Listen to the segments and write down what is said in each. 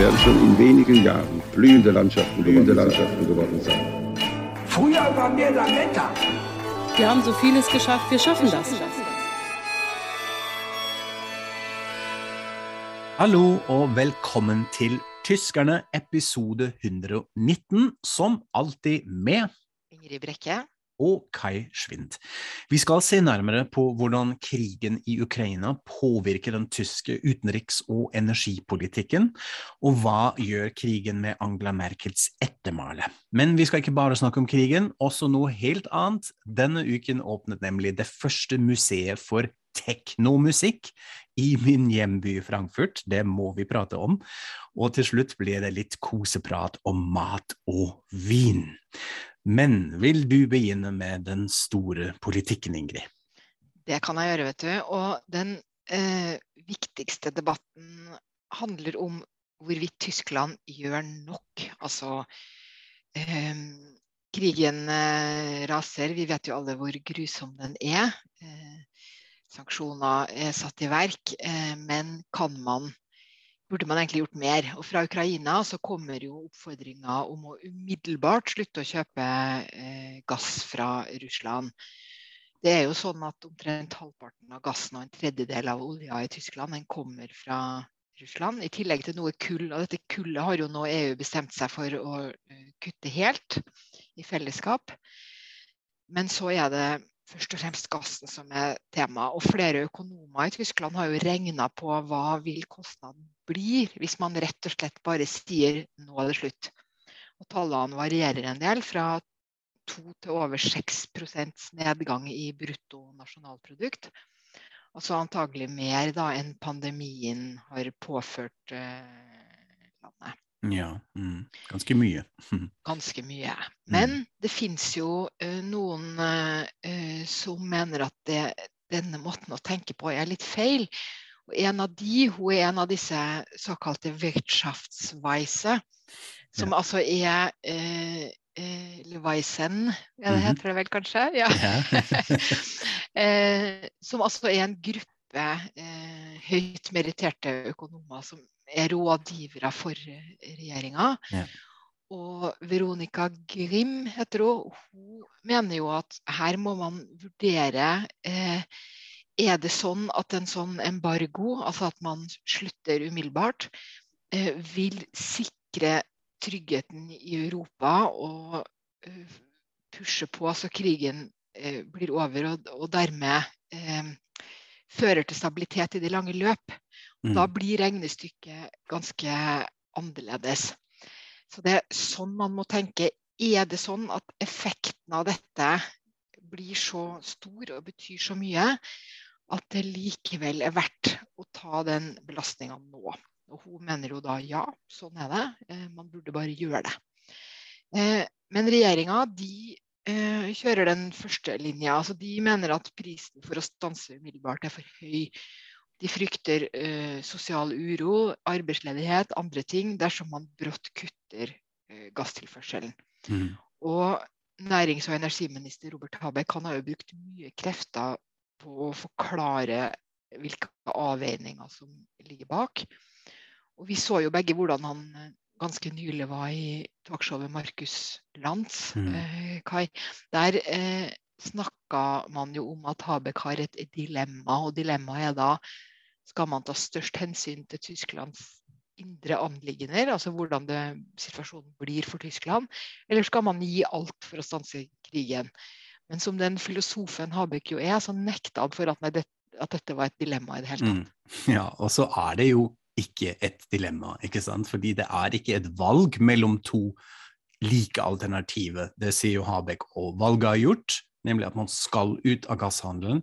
Werden schon in wenigen Jahren blühende Landschaften, blühende Landschaften geworden sein. Früher waren wir Lametta. Wir haben so vieles geschafft, wir schaffen das. Hallo og velkommen til Tyskerne, episode 119, som alltid med Ingrid Brekke. Og Kai Schwind. Vi skal se nærmere på hvordan krigen i Ukraina påvirker den tyske utenriks- og energipolitikken, og hva gjør krigen med Angela Merkels ettermale. Men vi skal ikke bare snakke om krigen, også noe helt annet. Denne uken åpnet nemlig det første museet for teknomusikk i min hjemby Frankfurt. Det må vi prate om. Og til slutt ble det litt koseprat om mat og vin. Men vil du begynne med den store politikken, Ingrid? Det kan jeg gjøre, vet du. Og den eh, viktigste debatten handler om hvorvidt Tyskland gjør nok. Altså eh, Krigen eh, raser. Vi vet jo alle hvor grusom den er. Eh, sanksjoner er satt i verk. Eh, men kan man burde man egentlig gjort mer. Og fra Ukraina så kommer jo oppfordringa om å umiddelbart slutte å kjøpe eh, gass fra Russland. Det er jo sånn at omtrent halvparten av gassen og en tredjedel av olja i Tyskland den kommer fra Russland, i tillegg til noe kull. Og dette kullet har jo nå EU bestemt seg for å uh, kutte helt i fellesskap. Men så er det først og fremst gassen som er tema. Og flere økonomer i Tyskland har jo regna på hva vil kostnaden bli hvis man rett og slett bare sier nå er det slutt. Og tallene varierer en del, fra 2 til over 6% nedgang i brutto nasjonalprodukt. Altså antagelig mer da enn pandemien har påført eh, landet. Ja, mm, ganske mye. ganske mye. Men mm. det fins jo uh, noen uh, som mener at det, denne måten å tenke på er litt feil. Og en av de, hun er en av disse såkalte Wirtschaftsweise, som ja. altså er uh, eller Weisen, ja, det mhm. heter det vel kanskje? Ja. som altså er en gruppe høyt meritterte økonomer som rådgivere for regjeringa. Ja. Og Veronica Grim heter hun. Hun mener jo at her må man vurdere eh, Er det sånn at en sånn embargo, altså at man slutter umiddelbart, eh, vil sikre tryggheten i Europa og eh, pushe på så krigen uh, blir over, og, og dermed uh, fører til stabilitet i det lange løp. Mm. Da blir regnestykket ganske annerledes. Så det er sånn man må tenke. Er det sånn at effekten av dette blir så stor og betyr så mye at det likevel er verdt å ta den belastninga nå? Og hun mener jo da ja, sånn er det. Eh, man burde bare gjøre det. Eh, men regjeringa de kjører den første linja. Altså de mener at prisen for å stanse umiddelbart er for høy. De frykter eh, sosial uro, arbeidsledighet, andre ting dersom man brått kutter eh, gasstilførselen. Mm. Og nærings- og energiminister Robert Habeck han har jo brukt mye krefter på å forklare hvilke avveininger som ligger bak. Og vi så jo begge hvordan han eh, ganske nylig var i talkshowet Markus Lands. Mm. Eh, Kai. Der eh, snakka man jo om at Habek har et dilemma, og dilemmaet er da skal man ta størst hensyn til Tysklands indre anliggender, altså hvordan det, situasjonen blir for Tyskland, eller skal man gi alt for å stanse krigen? Men som den filosofen Habek jo er, så nekta han for at, nei, det, at, dette var et dilemma i det hele tatt. Mm. Ja, og så er det jo ikke et dilemma, ikke sant? Fordi det er ikke et valg mellom to like alternativer. Det sier jo Habek, og valget er gjort. nemlig at man skal ut av gasshandelen.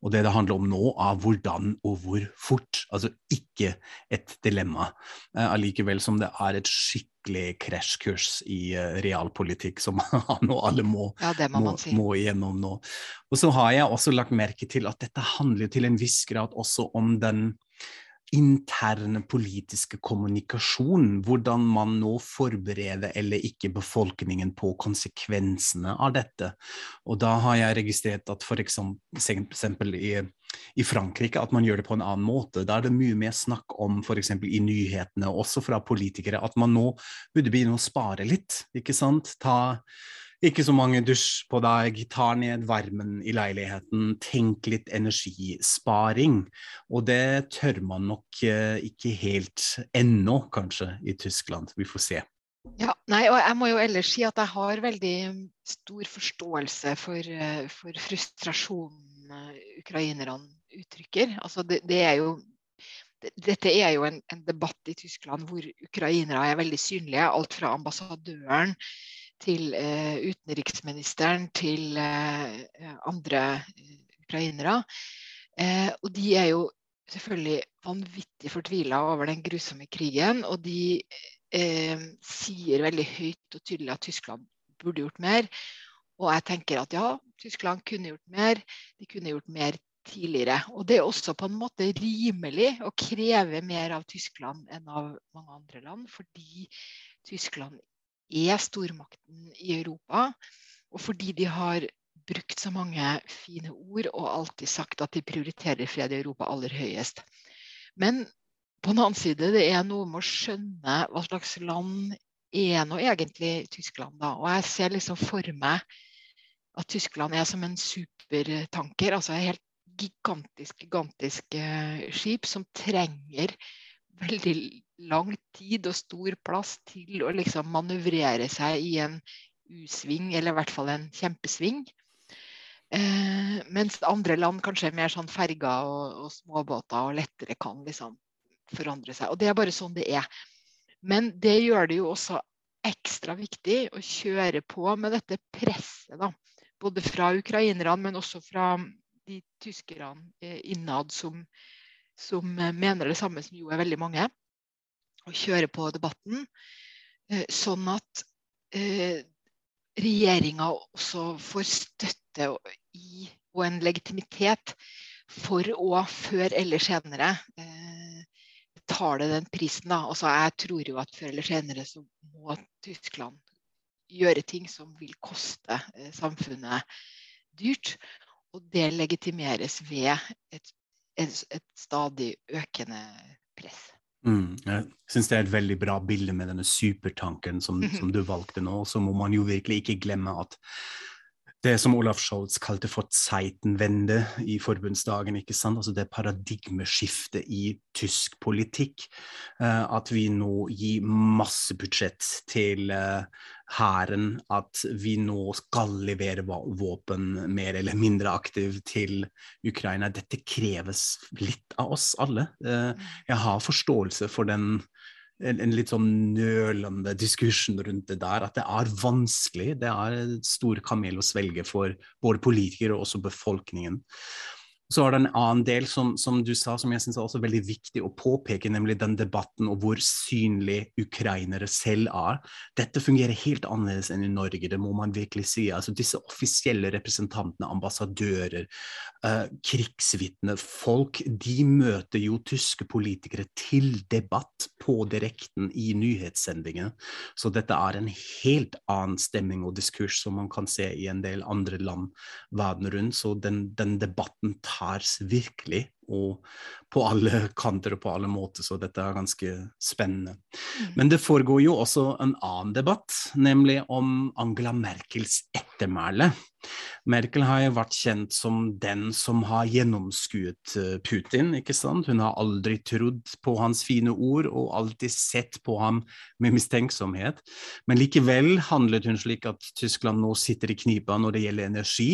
Og det det handler om nå, er hvordan og hvor fort. Altså ikke et dilemma. Eh, allikevel som det er et skikkelig krasjkurs i uh, realpolitikk som han og alle må, ja, må, må, si. må, igjennom nå. Og så har jeg også lagt merke til at dette handler til en viss grad også om den interne politiske kommunikasjon, hvordan man nå forbereder eller ikke befolkningen på konsekvensene av dette. Og da har jeg registrert at f.eks. i, i Frankrike at man gjør det på en annen måte. Da er det mye mer snakk om f.eks. i nyhetene, også fra politikere, at man nå burde begynne å spare litt. ikke sant? Ta ikke så mange dusj på deg, ta ned varmen i leiligheten, tenk litt energisparing. Og det tør man nok eh, ikke helt ennå, kanskje, i Tyskland. Vi får se. Ja, nei, og jeg må jo ellers si at jeg har veldig stor forståelse for, eh, for frustrasjonen eh, ukrainerne uttrykker. Altså det, det er jo dette er jo en, en, debatt i Tyskland hvor ukrainere er veldig synlige. Alt fra ambassadøren til eh, utenriksministeren, til eh, andre eh, ukrainere. og de er jo selvfølgelig vanvittig fortvila over den grusomme krigen. Og de sier veldig høyt og tydelig at Tyskland burde gjort mer. Og jeg tenker at ja, Tyskland kunne gjort mer. De kunne gjort mer tidligere. Og det er også på en måte rimelig å kreve mer av Tyskland enn av mange andre land, fordi Tyskland er stormakten i Europa. Og fordi de har brukt så mange fine ord og alltid sagt at de prioriterer fred i Europa aller høyest. Men på den annen side, det er noe med å skjønne hva slags land er nå egentlig Tyskland, da. Og jeg ser liksom for meg at Tyskland er som en supertanker. Altså et helt gigantisk, gigantisk eh, skip som trenger veldig lang tid og stor plass til å liksom manøvrere seg i en U-sving, eller i hvert fall en kjempesving. Eh, mens andre land kanskje er mer sånn ferger og, og småbåter og lettere kan liksom forandre seg. Og det er bare sånn det er. Men det gjør det jo også ekstra viktig å kjøre på med dette presset. da. Både fra ukrainerne, men også fra de tyskerne eh, innad som, som eh, mener det samme som jo er veldig mange, og kjøre på debatten. Eh, sånn at eh, regjeringa også får støtte i, og en legitimitet for å før eller senere eh, betale den prisen. Da. Altså, jeg tror jo at før eller senere så må Tyskland gjøre ting som vil koste samfunnet dyrt. Og det legitimeres ved et et, et stadig økende press. Mm, jeg syns det er et veldig bra bilde med denne supertanken som, som du valgte nå. Så må man jo virkelig ikke glemme at det som Olaf Scholz kalte for Zeitenwende i forbundsdagen. ikke sant? Altså Det paradigmeskiftet i tysk politikk. Uh, at vi nå gir masse budsjett til uh, hæren. at vi nå skal levere våpen mer eller mindre aktivt til Ukraina. Dette kreves litt av oss alle. Uh, jeg har forståelse for den en, en, litt sånn nølende diskusjon rundt det der. At det er vanskelig. Det er stor kamel å svelge for både politikere og også befolkningen. Så er det en annen del som, som du sa, som jeg syns er også veldig viktig å påpeke, nemlig den debatten og hvor synlig ukrainere selv er. Dette fungerer helt annerledes enn i Norge, det må man virkelig si. Altså Disse offisielle representantene, ambassadører, uh, krigsvitner, de møter jo tyske politikere til debatt på direkten i nyhetssendinger. Så dette er en helt annen stemming og diskurs som man kan se i en del andre land verden rundt. Så den, den debatten tas virkelig, og på alle kanter og på alle måter, så dette er ganske spennende. Mm. Men det foregår jo også en annen debatt, nemlig om Angela Merkels ettermæle. Merkel har jo vært kjent som den som har gjennomskuet eh, Putin, ikke sant. Hun har aldri trodd på hans fine ord og alltid sett på ham med mistenksomhet. Men likevel handlet hun slik at Tyskland nå sitter i knipa når det gjelder energi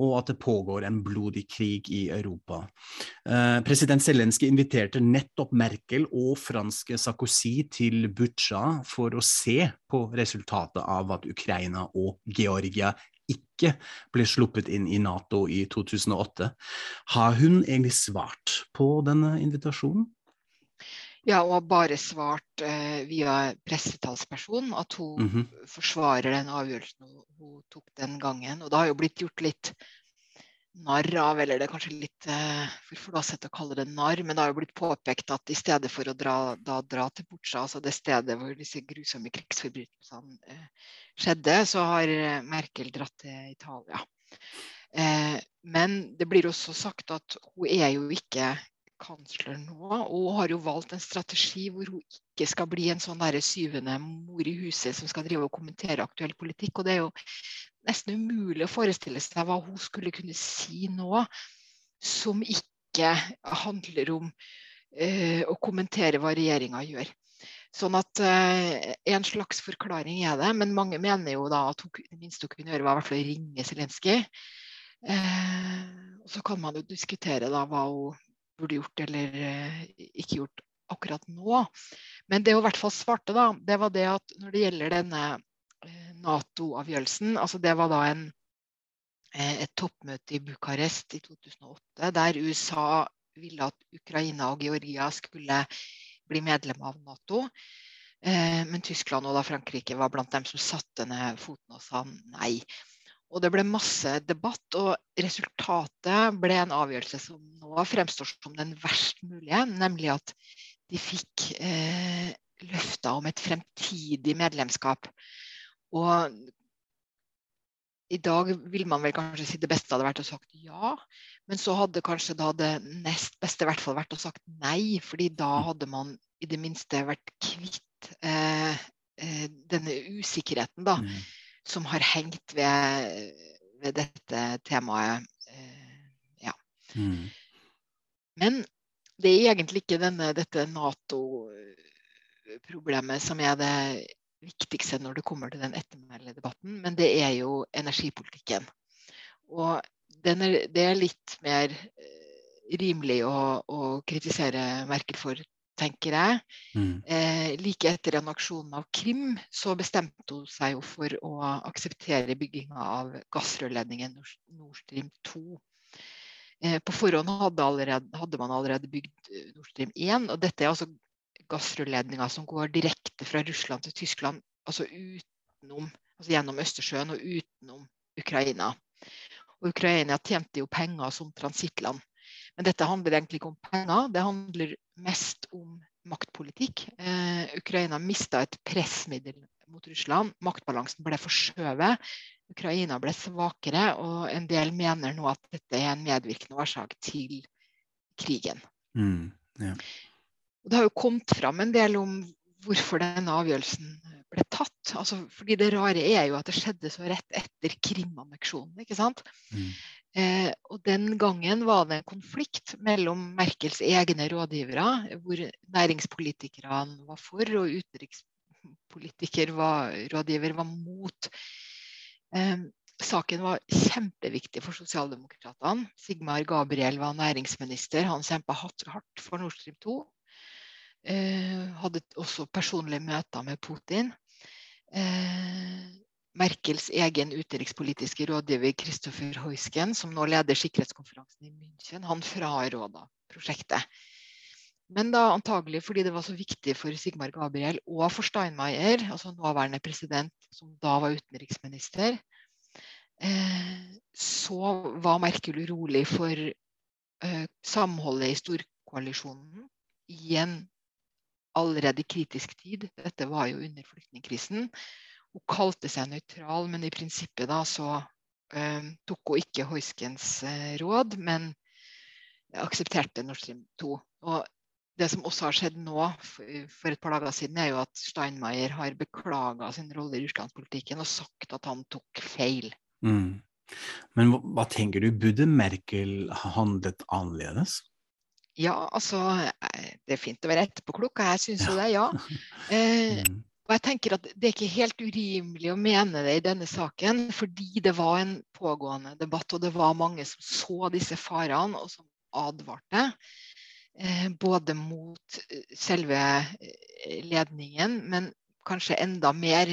og at det pågår en blodig krig i Europa. Eh, president Zelenskyj inviterte nettopp Merkel og franske Sarkozy til Butsja for å se på resultatet av at Ukraina og Georgia ikke ble sluppet inn i Nato i 2008. Har hun egentlig svart på denne invitasjonen? Ja, hun har bare svart eh, via pressetalsperson at hun mm -hmm. forsvarer den avgjørelsen hun, hun, tok den gangen. Og det har jo blitt gjort litt narr av, eller det er kanskje litt eh, for flåsete å kalle det narr, men det har jo blitt påpekt at i stedet for å dra, da, dra til Butsja, altså det stedet hvor disse grusomme krigsforbrytelsene eh, skjedde, så har eh, Merkel dratt til Italia. Eh, men det blir også sagt at hun er jo ikke kansler nå, og har jo valgt en strategi hvor hun ikke skal bli en sånn der syvende mor i huset som skal drive og kommentere aktuell politikk. Og det er jo nesten umulig å forestille seg hva hun skulle kunne si nå som ikke handler om uh, å kommentere hva regjeringa gjør. Sånn at uh, En slags forklaring er det, men mange mener jo da at det minste hun kunne gjøre, var i hvert fall å ringe Zelenskyj. Og så kan man jo diskutere da hva hun burde gjort eller eh, ikke gjort akkurat nå. Men det hun i hvert fall svarte, da, det var det at når det gjelder denne eh, Nato-avgjørelsen altså Det var da en, eh, et toppmøte i Bucarest i 2008 der USA ville at Ukraina og Georgia skulle bli medlem av Nato. Men Tyskland og da Frankrike var blant dem som satte ned foten og sa nei. Og det ble masse debatt, og resultatet ble en avgjørelse som nå fremstår som den verst mulige, nemlig at de fikk eh, løfter om et fremtidig medlemskap. Og i dag vil man vel kanskje si det beste hadde vært å sagt ja, men så hadde kanskje da det nest beste i hvert fall vært å sagt nei, fordi da hadde man i det minste vært kvitt eh, eh, denne usikkerheten, da. Mm som har hengt ved, ved dette temaet. Eh, ja. Mm. Men det er egentlig ikke denne, dette Nato-problemet som er det viktigste når det kommer til den ettermæledebatten, men det er jo energipolitikken. Og er, det er litt mer eh, rimelig å, å kritisere Merkel for tenker jeg. Mm. Eh, like etter en aksjon av Krim så bestemte hun seg jo for å akseptere bygginga av gassrørledningen Nord Stream 2. Eh, på forhånd hadde, allerede, hadde, man allerede bygd eh, Nord Stream 1. og Dette er altså gassrørledninger som går direkte fra Russland til Tyskland, altså utenom, altså gjennom Østersjøen og utenom Ukraina. Og Ukraina tjente jo penger som transittland. Men dette handler egentlig ikke om penger, det handler mest om maktpolitikk. Eh, Ukraina mista et pressmiddel mot Russland. Maktbalansen ble forskjøvet. Ukraina ble svakere, og en del mener nå at dette er en medvirkende årsak til krigen. Mm, ja. Det har jo kommet fram en del om hvorfor denne avgjørelsen ble tatt. Altså, fordi det rare er jo at det skjedde så rett etter Krim-anneksjonen. ikke sant? Mm. Eh, og den gangen var det en konflikt mellom Merkels egne rådgivere, hvor næringspolitikerne var for og utenrikspolitiker var, rådgiver var mot. Eh, saken var kjempeviktig for sosialdemokratene. Sigmar Gabriel var næringsminister. Han kjempa hardt for Nord Stream 2. Eh, hadde også personlige møter med Putin. Eh, Merkels egen utenrikspolitiske rådgiver Christopher Heusken, som nå leder sikkerhetskonferansen i München, han fraråda prosjektet. Men da antagelig fordi det var så viktig for Sigmar Gabriel og for Steinmeier, altså nåværende president, som da var utenriksminister, eh, så var Merkel urolig for eh, samholdet i storkoalisjonen i en allerede kritisk tid. Dette var jo under flyktningkrisen. Hun kalte seg nøytral, men i prinsippet da så eh, tok hun ikke Hoiskens råd, men aksepterte Nord Stream 2. Og det som også har skjedd nå, for et par dager siden, er jo at Steinmeier har beklaga sin rolle i russlandspolitikken og sagt at han tok feil. Mm. Men hva, hva tenker du, burde Merkel handlet annerledes? Ja, altså eh, Det er fint å være etterpåklok, og jeg syns jo det, ja. Eh, mm. og jeg tenker at Det er ikke helt urimelig å mene det i denne saken, fordi det var en pågående debatt, og det var mange som så disse farene, og som advarte. Eh, både mot eh, selve eh, ledningen, men kanskje enda mer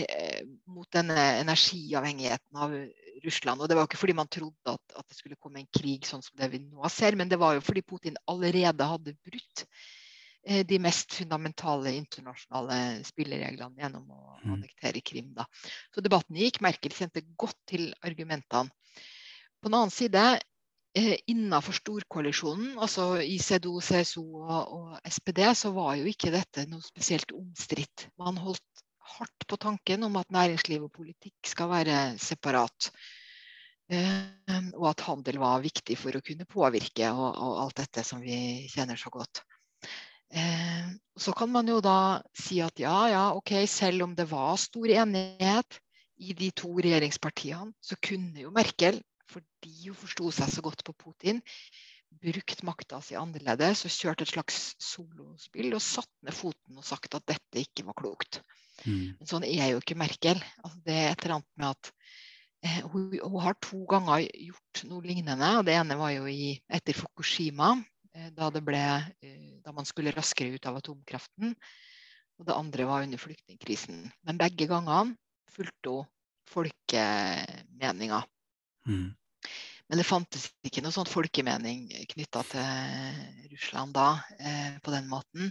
mot denne energiavhengigheten av Russland. Og det var jo ikke fordi man trodde at, at, det skulle komme en krig sånn som det vi nå ser, men det var jo fordi Putin allerede hadde brutt de mest fundamentale internasjonale spillereglene gjennom å mm. annektere Krim. Da. Så debatten gikk. Merkel kjente godt til argumentene. På den annen side, innenfor storkoalisjonen, altså i CDO, CSO og, og SPD, så var jo ikke dette noe spesielt omstridt. Man holdt hardt på tanken om at næringsliv og politikk skal være separat. Eh, og at handel var viktig for å kunne påvirke og, og alt dette som vi kjenner så godt. Eh, så kan man jo da si at ja, ja, OK, selv om det var stor enighet i de to regjeringspartiene, så kunne jo Merkel, fordi hun forsto seg så godt på Putin, brukt makta si annerledes og kjørt et slags solospill og satt ned foten og sagt at dette ikke var klokt. Mm. Men sånn er jo ikke Merkel. Altså, det er et eller annet med at eh, hun, hun, har to ganger gjort noe lignende. og Det ene var jo i, etter Fukushima, eh, da, ble, eh, da, man skulle raskere ut av atomkraften. Og det andre var under flyktningkrisen. Men begge gangene fulgte hun folkemeninga. Mm. Men det fantes ikke noe sånn folkemening knytta til Russland da, eh, på den måten.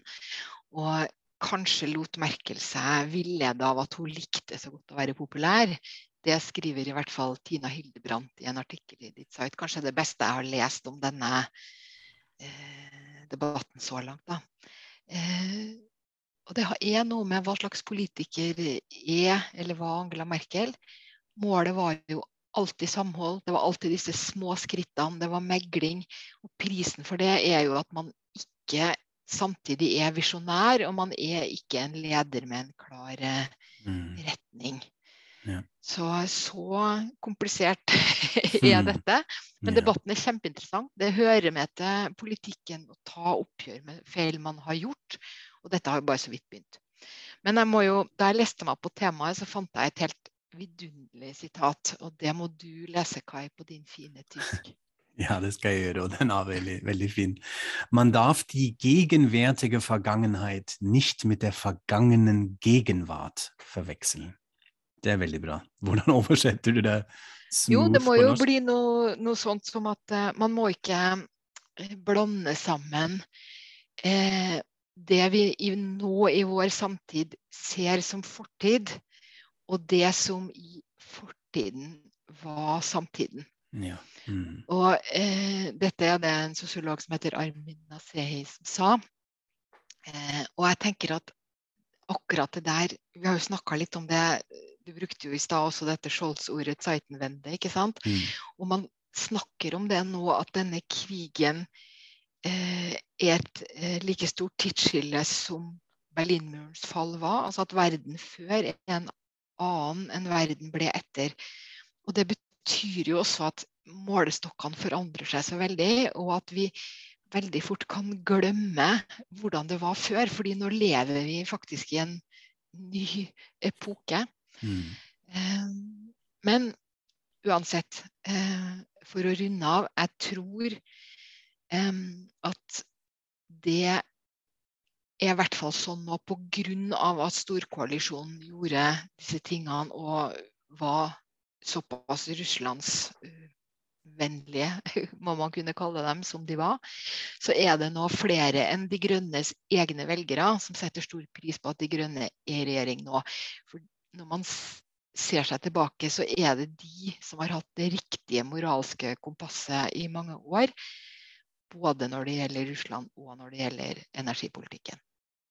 Og kanskje lot Merkel seg villede av at hun likte så godt å være populær. Det skriver i hvert fall Tina Hildebrandt i en artikkel i ditt site. Kanskje det beste jeg har lest om denne eh, debatten så langt. Da. Eh, og det er noe med hva slags politiker er, eller hva Angela Merkel. Målet var jo alltid samhold. Det var alltid disse små skrittene. Det var megling. Og prisen for det er jo at man ikke samtidig er visjonær, og man er ikke en leder med en klar eh, mm. retning. Ja. Så, så komplisert er mm. dette. Men debatten er kjempeinteressant. Det hører med til politikken å ta oppgjør med feil man har gjort. Og dette har jo bare så vidt begynt. Men jeg må jo, da jeg leste meg på temaet, så fant jeg et helt vidunderlig sitat. Og det må du lese, Kai, på din fine tysk. Ja, det skal jeg gjøre, og den er veldig, veldig fin. Man darf die gegenwärtige Vergangenheit nicht mit der vergangenen Gegenwart verwechseln. Det er veldig bra. Hvordan oversetter du det? Jo, det må jo bli noe, noe, sånt som at uh, man må ikke uh, blande sammen uh, det vi i, nå i vår samtid ser som fortid, og det som i fortiden var samtiden. Ja. Mm. Og eh, dette er det en sosiolog som heter Armin Nasehi som sa. Eh, og jeg tenker at akkurat det der Vi har jo snakka litt om det. Du brukte jo i stad også dette Scholz-ordet 'Zeitenwende'. ikke sant? Mm. Og man snakker om det nå, at denne krigen eh, er et eh, like stort tidsskille som Berlinmurens fall var. Altså at verden før er en annen enn verden ble etter. Og det betyr jo også at målestokkene forandrer seg så veldig, og at vi veldig fort kan glemme hvordan det var før. fordi nå lever vi faktisk i en ny epoke. Mm. Eh, men uansett, eh, for å runde av Jeg tror eh, at det er i hvert fall sånn nå pga. at storkoalisjonen gjorde disse tingene og var såpass russlandsvennlige, må man kunne kalle dem, som de var, så er det nå flere enn De Grønnes egne velgere som setter stor pris på at De Grønne er i regjering nå. For når man ser seg tilbake, så er det de som har hatt det riktige moralske kompasset i mange år. Både når det gjelder Russland og når det gjelder energipolitikken.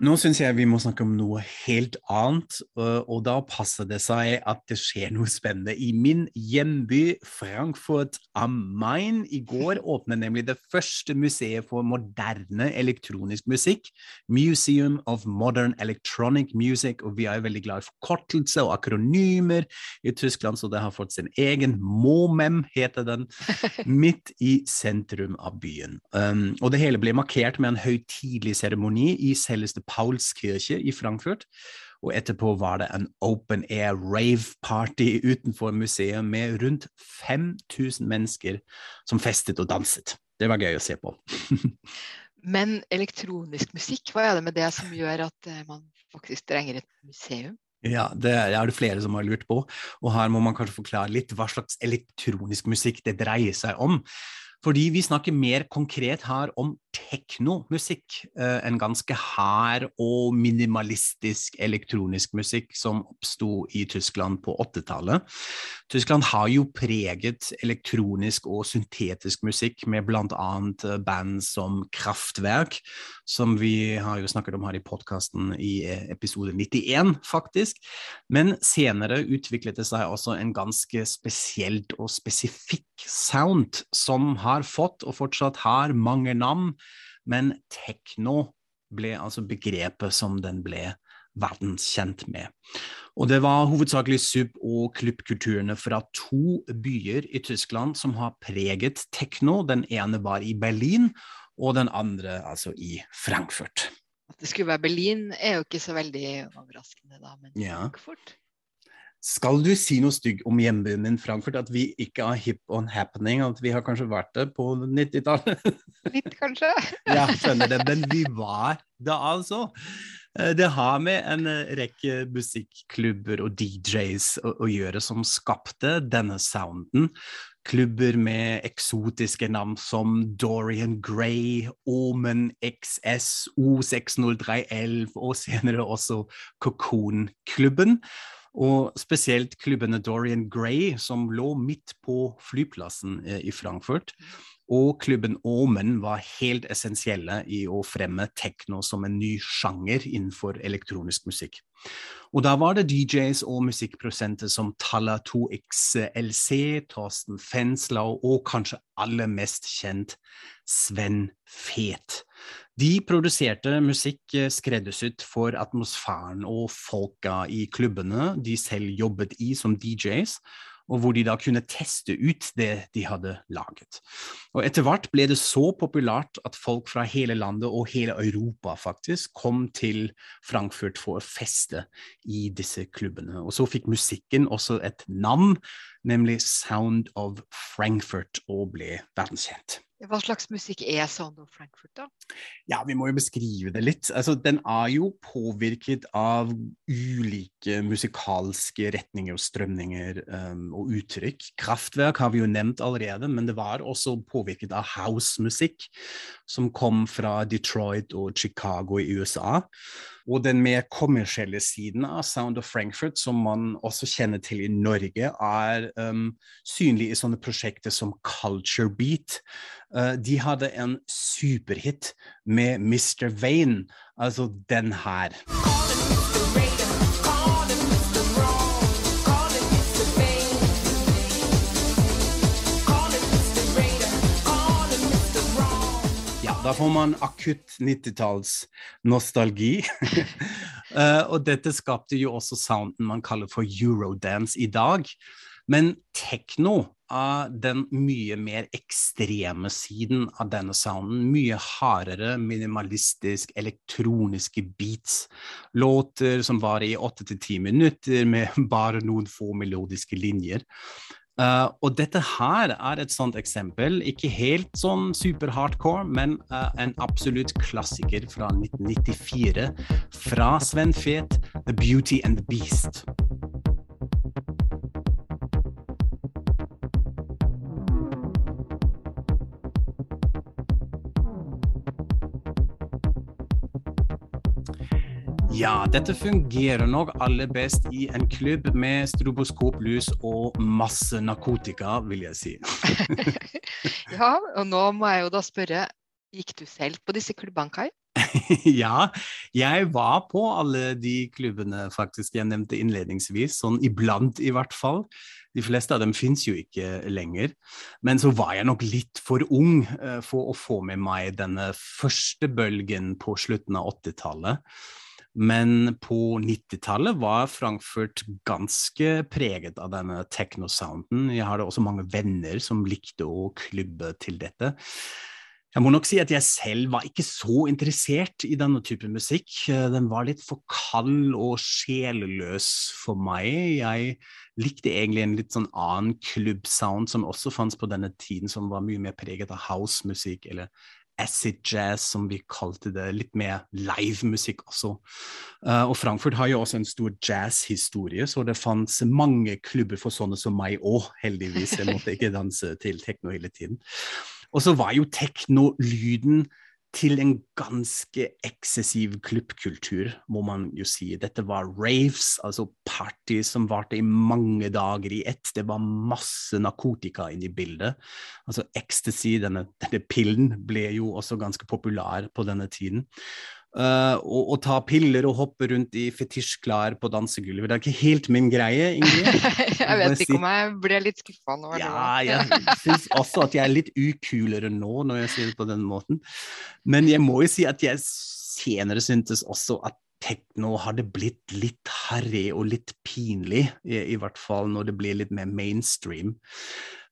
Nå syns jeg vi må snakke om noe helt annet, og da passer det seg at det skjer noe spennende. I min hjemby Frankfurt am Main i går åpnet nemlig det første museet for moderne elektronisk musikk, Museum of Modern Electronic Music, og vi er jo veldig glad i forkortelser og akronymer i Tyskland, så det har fått sin egen MOMEM, heter den, midt i sentrum av byen. Um, og det hele ble markert med en høytidelig seremoni i selveste Paulskirche i Frankfurt. Og etterpå var det en open air rave-party utenfor museet med rundt 5000 mennesker som festet og danset. Det var gøy å se på. Men elektronisk musikk, hva er det med det som gjør at eh, man faktisk trenger et museum? Ja, det er det flere som har lurt på, og her må man kanskje forklare litt hva slags elektronisk musikk det dreier seg om. Fordi vi snakker mer konkret her om teknomusikk. Eh, en ganske hard og minimalistisk elektronisk musikk som oppsto i Tyskland på 80-tallet. Tyskland har jo preget elektronisk og syntetisk musikk med bl.a. band som Kraftwerk, som vi har jo snakket om her i podkasten i episode 91, faktisk. Men senere utviklet det seg også en ganske spesielt og spesifikk sound som har fått, og fortsatt har, mange navn. Men tekno ble altså begrepet som den ble verdenskjent med. Og det var hovedsakelig sub- og klubbkulturene fra to byer i Tyskland som har preget tekno. Den ene var i Berlin, og den andre altså i Frankfurt. At det skulle være Berlin er jo ikke så veldig overraskende, da, men ja. Frankfurt? Skal du si noe stygg om hjembyen din Frankfurt? At vi ikke har hip on happening? At vi har kanskje vært det på 90-tallet? Litt, kanskje. ja, skjønner det. Men vi var det, altså. Eh, det har med en eh, rekke musikklubber og DJs å, å gjøre som skapte denne sounden. Klubber med eksotiske navn som Dorian Gray, Omen XS, O60311 og senere også Cocoon-klubben. Og spesielt klubbene Dorian Gray, som lå midt på flyplassen eh, i Frankfurt, og klubben Omen var helt essensielle i å fremme tekno som en ny sjanger innenfor elektronisk musikk. Og da var det DJs og musikkprosenter som Talla 2XLC, Torsten Fenslau og kanskje aller mest kjent Sven Fet. De produserte musikk eh, skreddersydd for atmosfæren og folka i klubbene de selv jobbet i som DJs, og hvor de da kunne teste ut det de hadde laget. Og Etter hvert ble det så populært at folk fra hele landet og hele Europa faktisk kom til Frankfurt for å feste i disse klubbene. Og så fikk musikken også et navn, nemlig Sound of Frankfurt, og ble verdenskjent. Hva slags musikk er Sound of Frankfurt, da? Ja, Vi må jo beskrive det litt. Altså, den er jo påvirket av ulike musikalske retninger og strømninger um, og uttrykk. Kraftverk har vi jo nevnt allerede, men det var også påvirket av housemusikk, som kom fra Detroit og Chicago i USA. Og den mer kommersielle siden av Sound of Frankfurt, som man også kjenner til i Norge, er um, synlig i sånne prosjekter som Culture Beat. Uh, de hadde en superhit med Mr. Vane, altså den her. Da får man akutt 90-tallsnostalgi. uh, eh, og dette skapte jo også sounden man kaller for eurodance i dag. Men tekno er den mye mer ekstreme siden av denne sounden. Mye hardere, minimalistisk, elektroniske beats. Låter som varer i åtte til ti minutter med bare noen få melodiske linjer. Uh, og dette her er et sånt eksempel. Ikke helt sånn super hardcore, men uh, en absolutt klassiker fra 1994 fra Sven Fet, 'The Beauty and the Beast'. Ja, dette fungerer nok aller best i en klubb med stroboskoplys og masse narkotika, vil jeg si. ja, og nå må jeg jo da spørre, gikk du selv på disse klubbene, Kai? ja, jeg var på alle de klubbene faktisk jeg nevnte innledningsvis, sånn iblant i hvert fall. De fleste av dem fins jo ikke lenger. Men så var jeg nok litt for ung uh, for å få med meg denne første bølgen på slutten av 80-tallet. Men på 90-tallet var Frankfurt ganske preget av denne techno-sounden. Jeg hadde også mange venner som likte å klubbe til dette. Jeg må nok si at jeg selv var ikke så interessert i denne type musikk. Den var litt for kald og sjeleløs for meg. Jeg likte egentlig en litt sånn annen klubbsound som også fantes på denne tiden, som var mye mer preget av housemusikk eller acid jazz, som vi kalte det. Litt mer livemusikk også. Uh, og Frankfurt har jo også en stor jazzhistorie, så det fantes mange klubber for sånne som meg òg, heldigvis. Jeg måtte ikke danse til tekno hele tiden. Og så var jo teknolyden til en ganske eksessiv klubbkultur, må man jo si. Dette var raves, altså party som varte i mange dager i ett. Det var masse narkotika inne i bildet. Altså ecstasy, denne, denne pillen, ble jo også ganske populær på denne tiden. Uh, og, og, ta piller og hoppe rundt i fetisjklær på dansegulvet. Det er ikke helt min greie, Ingrid. jeg vet ikke om jeg ble litt skuffa nå. Ja, jeg syns også at jeg er litt ukulere nå, når jeg sier det på den måten. Men jeg må jo si at jeg senere syntes også at tekno hadde blitt litt harry og litt pinlig, i, i hvert fall når det blir litt mer mainstream.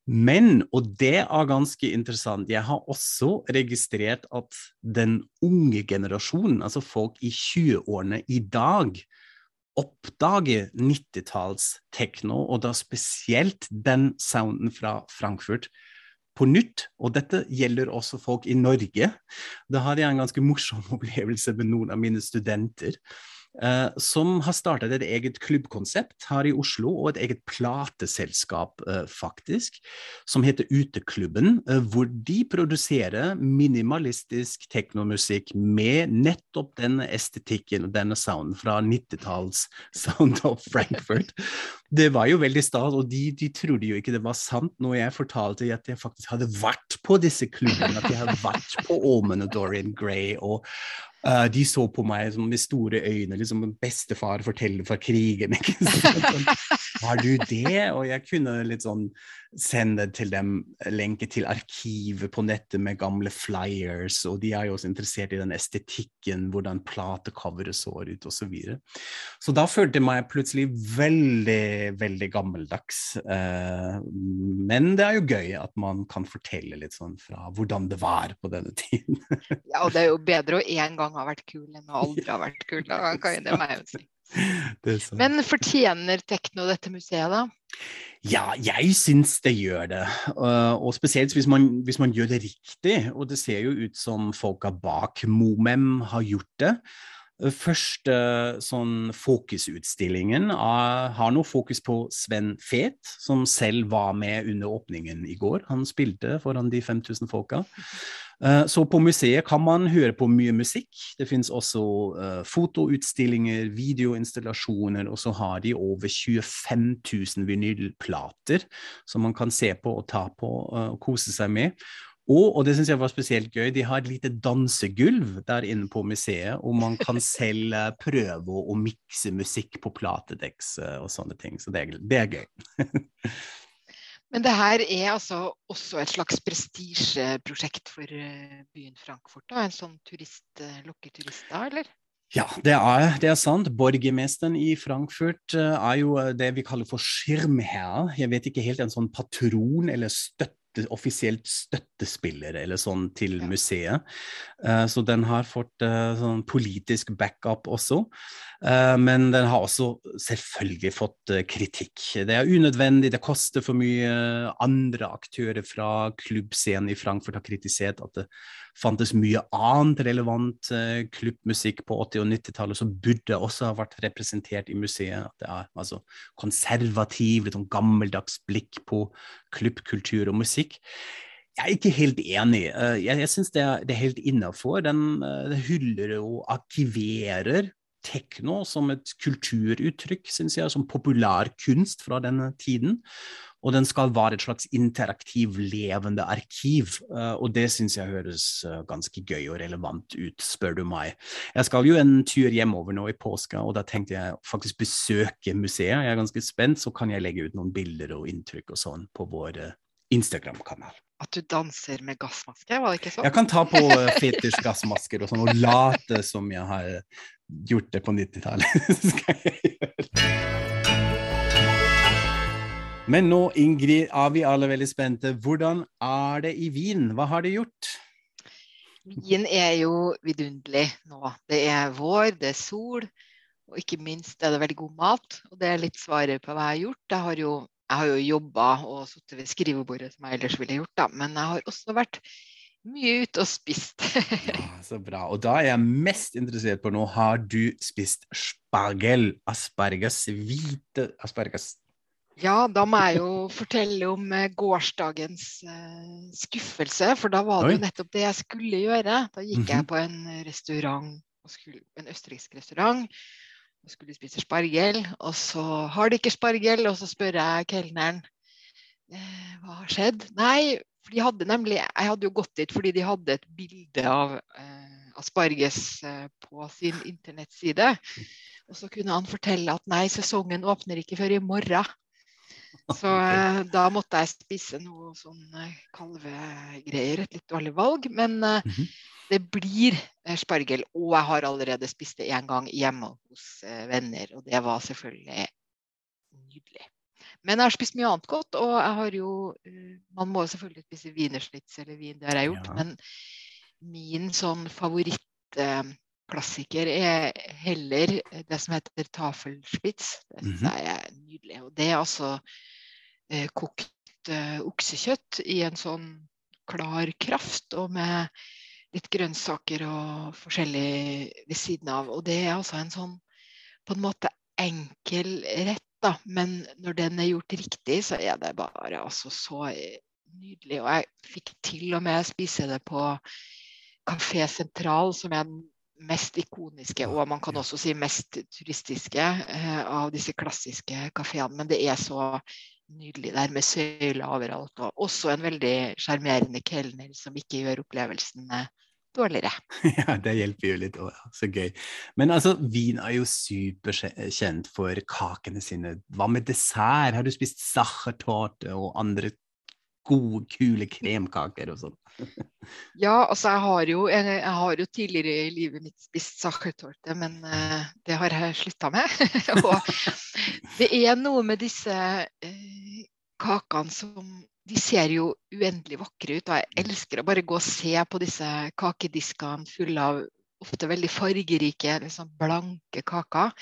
Men, og det er ganske interessant, jeg har også registrert at den unge generasjonen, altså folk i 20-årene i dag, oppdager 90-talls tekno, og da spesielt den sounden fra Frankfurt, på nytt. Og dette gjelder også folk i Norge. Da hadde jeg en ganske morsom opplevelse med noen av mine studenter. Uh, som har startet et eget klubbkonsept her i Oslo, og et eget plateselskap, uh, faktisk, som heter Uteklubben, uh, hvor de produserer minimalistisk teknomusikk med nettopp denne estetikken og denne sounden fra 90-talls Sound of Frankfurt. Det var jo veldig stas, og de, de, trodde jo ikke det var sant når jeg fortalte at jeg faktisk hadde vært på disse klubbene, at jeg hadde vært på Omen og Dorian Gray og Uh, de så på meg som med store øyne, liksom bestefar forteller fra krigen. ikke sant? Har du det? Og jeg kunne litt sånn sende til dem lenke til arkivet på nettet med gamle flyers, og de er jo også interessert i den estetikken, hvordan platecoveret så ut, osv. Så, videre. så da følte jeg meg plutselig veldig, veldig gammeldags. Uh, men det er jo gøy at man kan fortelle litt sånn fra hvordan det var på denne tiden. ja, og det er jo bedre å én gang ha vært kul enn å aldri ha vært kul. Da kan det meg jo si. Men fortjener tekno dette museet, da? Ja, jeg syns det gjør det. Og spesielt hvis man, hvis man, gjør det riktig. Og det ser jo ut som folka bak Momem har gjort det. Første sånn fokusutstillingen uh, har noe fokus på Sven Fet, som selv var med under åpningen i går. Han spilte foran de 5000 folka. Eh, så på museet kan man høre på mye musikk. Det finnes også uh, fotoutstillinger, videoinstallasjoner, og så har de over 25 000 vinylplater som man kan se på og ta på uh, og kose seg med. Og, og det syns jeg var spesielt gøy, de har et lite dansegulv der inne på museet, og man kan selv prøve å, å mikse musikk på platedeks og sånne ting. Så det er, det er gøy. Men det her er altså også et slags prestisjeprosjekt for eh, byen Frankfurt? Da. En sånn turist eh, lokker turister, eller? Ja, det er, det er, sant. Borgermesteren i Frankfurt eh, er jo det vi kaller for skirmherr. Jeg vet ikke helt en sånn patron eller støtte offisielt støttespiller eller sånn til museet. Uh, så den har fått uh, sånn politisk backup også. Uh, men den har også selvfølgelig fått kritikk. Det er unødvendig, det koster for mye. Andre aktører fra klubbscenen i Frankfurt har kritisert at det fantes mye annet relevant klubbmusikk på 80- og 90-tallet som burde også ha vært representert i museet. At det er altså konservativ, litt sånn gammeldags blikk på klubbkultur og musikk. Jeg er ikke helt enig. Eh, jeg, jeg syns det, det, er helt innafor. Den, eh, hyller og arkiverer tekno som et kulturuttrykk, syns jeg, som populær kunst fra denne tiden. Og den skal være et slags interaktiv, levende arkiv. Eh, og det syns jeg høres ganske gøy og relevant ut, spør du meg. Jeg skal jo en tur hjemover nå i påska, og da tenkte jeg faktisk besøke museet. Jeg er ganske spent, så kan jeg legge ut noen bilder og inntrykk og sånn på vår Instagram-kanal. At du danser med gassmaske, var det ikke sånn? Jeg kan ta på eh, fetisj gassmasker og sånn, og late som jeg har gjort det på 90-tallet. skal jeg gjøre. Men nå, Ingrid, er vi alle veldig spente. Hvordan er det i Wien? Hva har du gjort? Wien er jo vidunderlig nå. Det er vår, det er sol, og ikke minst er det veldig god mat. Og det er litt svaret på hva jeg har gjort. Jeg har jo jeg har jo jobba og sittet ved skrivebordet som jeg ellers ville gjort, da. Men jeg har også vært mye ute og spist. Ja, så bra. Og da er jeg mest interessert på nå, har du spist spargel? Asparges, hvite asparges? Ja, da må jeg jo fortelle om eh, gårsdagens uh, skuffelse, for da var det jo nettopp det jeg skulle gjøre. Da gikk Mhm. jeg på en restaurant, en østerriksk restaurant, og skulle spise spargel. Og så har de ikke spargel, og så spør jeg kelneren eh, hva har skjedd. Nei, for de hadde nemlig Jeg hadde jo gått dit fordi de hadde et bilde av eh, asparges eh, på sin internettside. Og så kunne han fortelle at nei, sesongen åpner ikke før i morgen. Så eh, da måtte jeg spise noe sånn eh, kalvegreier. Et litt dårlig valg. Men eh, -hmm. det blir eh, spargel. Og jeg har allerede spist det én gang hjemme hos eh, venner, og det var selvfølgelig nydelig. Men jeg har spist mye annet godt, og jeg har jo eh, Man må selvfølgelig spise wienerschnitz eller vin, det har jeg gjort. Ja. Men min sånn favorittklassiker er heller det som heter tafelspitz. Det synes Mhm. jeg er nydelig. Og det er altså eh, kokt eh, oksekjøtt i en sånn klar kraft, og med litt grønnsaker og forskjellig ved siden av. Og det er altså en sånn på en måte enkel rett, da. Men når den er gjort riktig, så er det bare altså så nydelig. Og jeg fikk til og med spise det på Kafé Sentral, som er den mest ikoniske, og man kan også si mest turistiske eh, av disse klassiske kafeene. Men det er så nydelig der med søyler overalt. Og også en veldig sjarmerende kelner som ikke gjør opplevelsen dårligere. Ja, det hjelper jo litt. Å, ja, så gøy. Men altså, Wien er jo superkjent for kakene sine. Hva med dessert? Har du spist sachertorte og andre gode, kule kremkaker og sånn? Ja, altså jeg har jo, jeg, jeg har jo tidligere i livet mitt spist sachertorte, men uh, det har jeg slutta med. og det er noe med disse uh, kakene som De ser jo uendelig vakre ut, og jeg elsker å bare gå og se på disse kakediskene fulle av ofte veldig fargerike, liksom blanke kaker.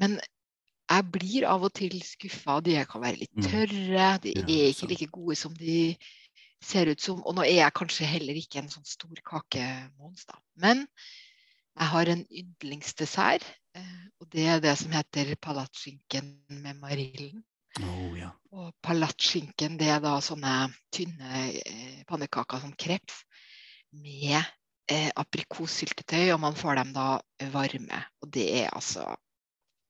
Men jeg blir av og til skuffa. De kan være litt Mm. tørre. De er ikke like gode som de ser ut som. Og nå er jeg kanskje heller ikke en sånn stor kakemons, da. Men jeg har en yndlingsdessert, eh, og det er det som heter palatskinken med marillen. Oh, ja. Og palatskinken, det er da sånne tynne eh, pannekaker som kreps med eh, aprikossyltetøy, og man får dem da varme. Og det er altså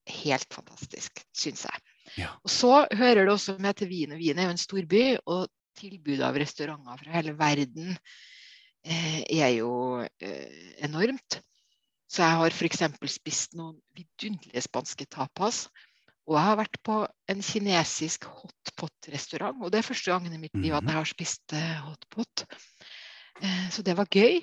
helt fantastisk, syns jeg. Ja. Og så hører det også med til Wien, Wien er jo en storby, og tilbudet av restauranter fra hele verden eh, er jo eh, enormt. Så jeg har f.eks. spist noen vidunderlige spanske tapas. Og jeg har vært på en kinesisk hotpot-restaurant, og det er første gangen i mitt liv at Mhm. jeg har spist eh, hotpot. Eh, så det var gøy.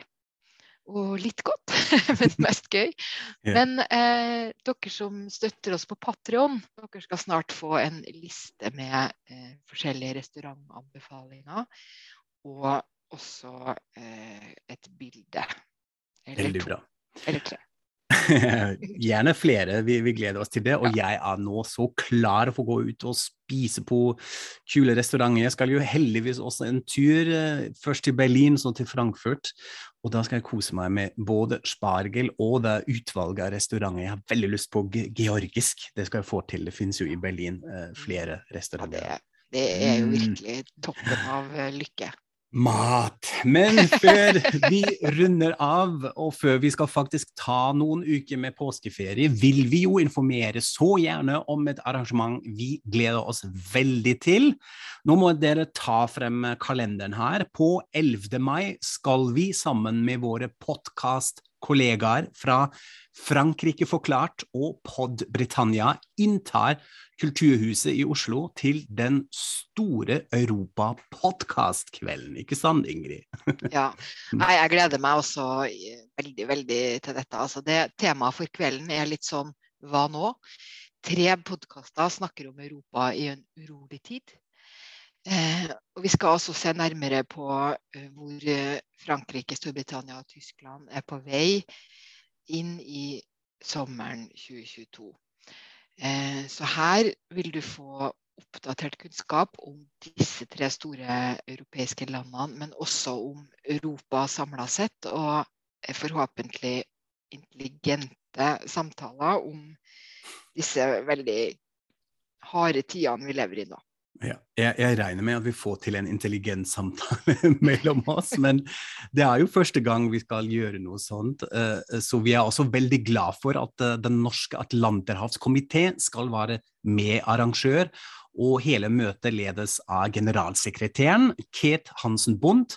Og litt godt, men mest gøy. Men eh, dere som støtter oss på Patrion, dere skal snart få en liste med eh, forskjellige restaurantanbefalinger. Og også eh, et bilde. Eller Veldig to. bra. Eller tre. Gjerne flere, vi, vi gleder oss til det. Og jeg er nå så klar for å gå ut og spise på kule restauranter. Jeg skal jo heldigvis også en tur, eh, først til Berlin, så til Frankfurt. Og da skal jeg kose meg med både spargel og det utvalget av restauranter. Jeg har veldig lyst på georgisk, det skal jeg få til. Det finnes jo i Berlin eh, flere Ja, restauranter. det, det er jo Mm. virkelig toppen av eh, lykke. Mat. Men før vi runder av, og før vi skal faktisk ta noen uker med påskeferie, vil vi jo informere så gjerne om et arrangement vi gleder oss veldig til. Nå må dere ta frem kalenderen her. På 11. mai skal vi sammen med våre podkastkollegaer fra Frankrike Forklart og Pod Britannia inntar Kulturhuset i Oslo til den store Europa-podkastkvelden. Ikke sant, Ingrid? Ja. Nei, jeg gleder meg også veldig, veldig til dette. Altså det Temaet for kvelden er litt sånn hva nå? Tre podkaster snakker om Europa i en urolig tid. Eh, og vi skal også se nærmere på eh, hvor eh, Frankrike, Storbritannia og Tyskland er på vei inn i sommeren 2022. Eh, så her vil du få oppdatert kunnskap om disse tre store europeiske landene, men også om Europa samla sett. Og forhåpentlig intelligente samtaler om disse veldig harde tidene vi lever i nå. Ja, jeg, jeg, regner med at vi får til en intelligent samtale mellom oss, men det er jo første gang vi skal gjøre noe sånt. Eh, så vi er også veldig glad for at eh, Den norske atlanterhavskomité skal være medarrangør, og hele møtet ledes av generalsekretæren Kate Hansen Bundt.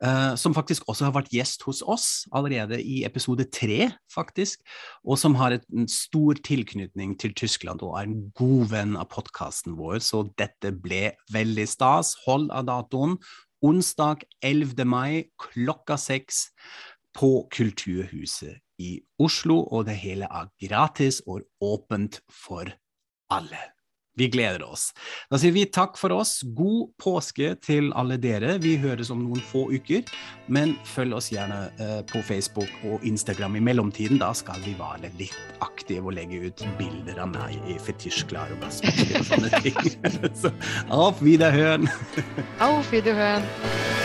Uh, som faktisk også har vært gjest hos oss allerede i episode tre, faktisk. Og som har et, en stor tilknytning til Tyskland og er en god venn av podkasten vår. Så dette ble veldig stas. Hold av datoen. Onsdag 11. mai klokka seks på Kulturhuset i Oslo. Og det hele er gratis og åpent for alle. Vi gleder oss. Da sier vi takk for oss. God påske til alle dere. Vi høres om noen få uker, men følg oss gjerne uh, på Facebook og Instagram i mellomtiden. Da skal vi være litt aktive og legge ut bilder av meg i fetisjklær og sånne ting. Så auf Wiederhören! Auf Wiederhören!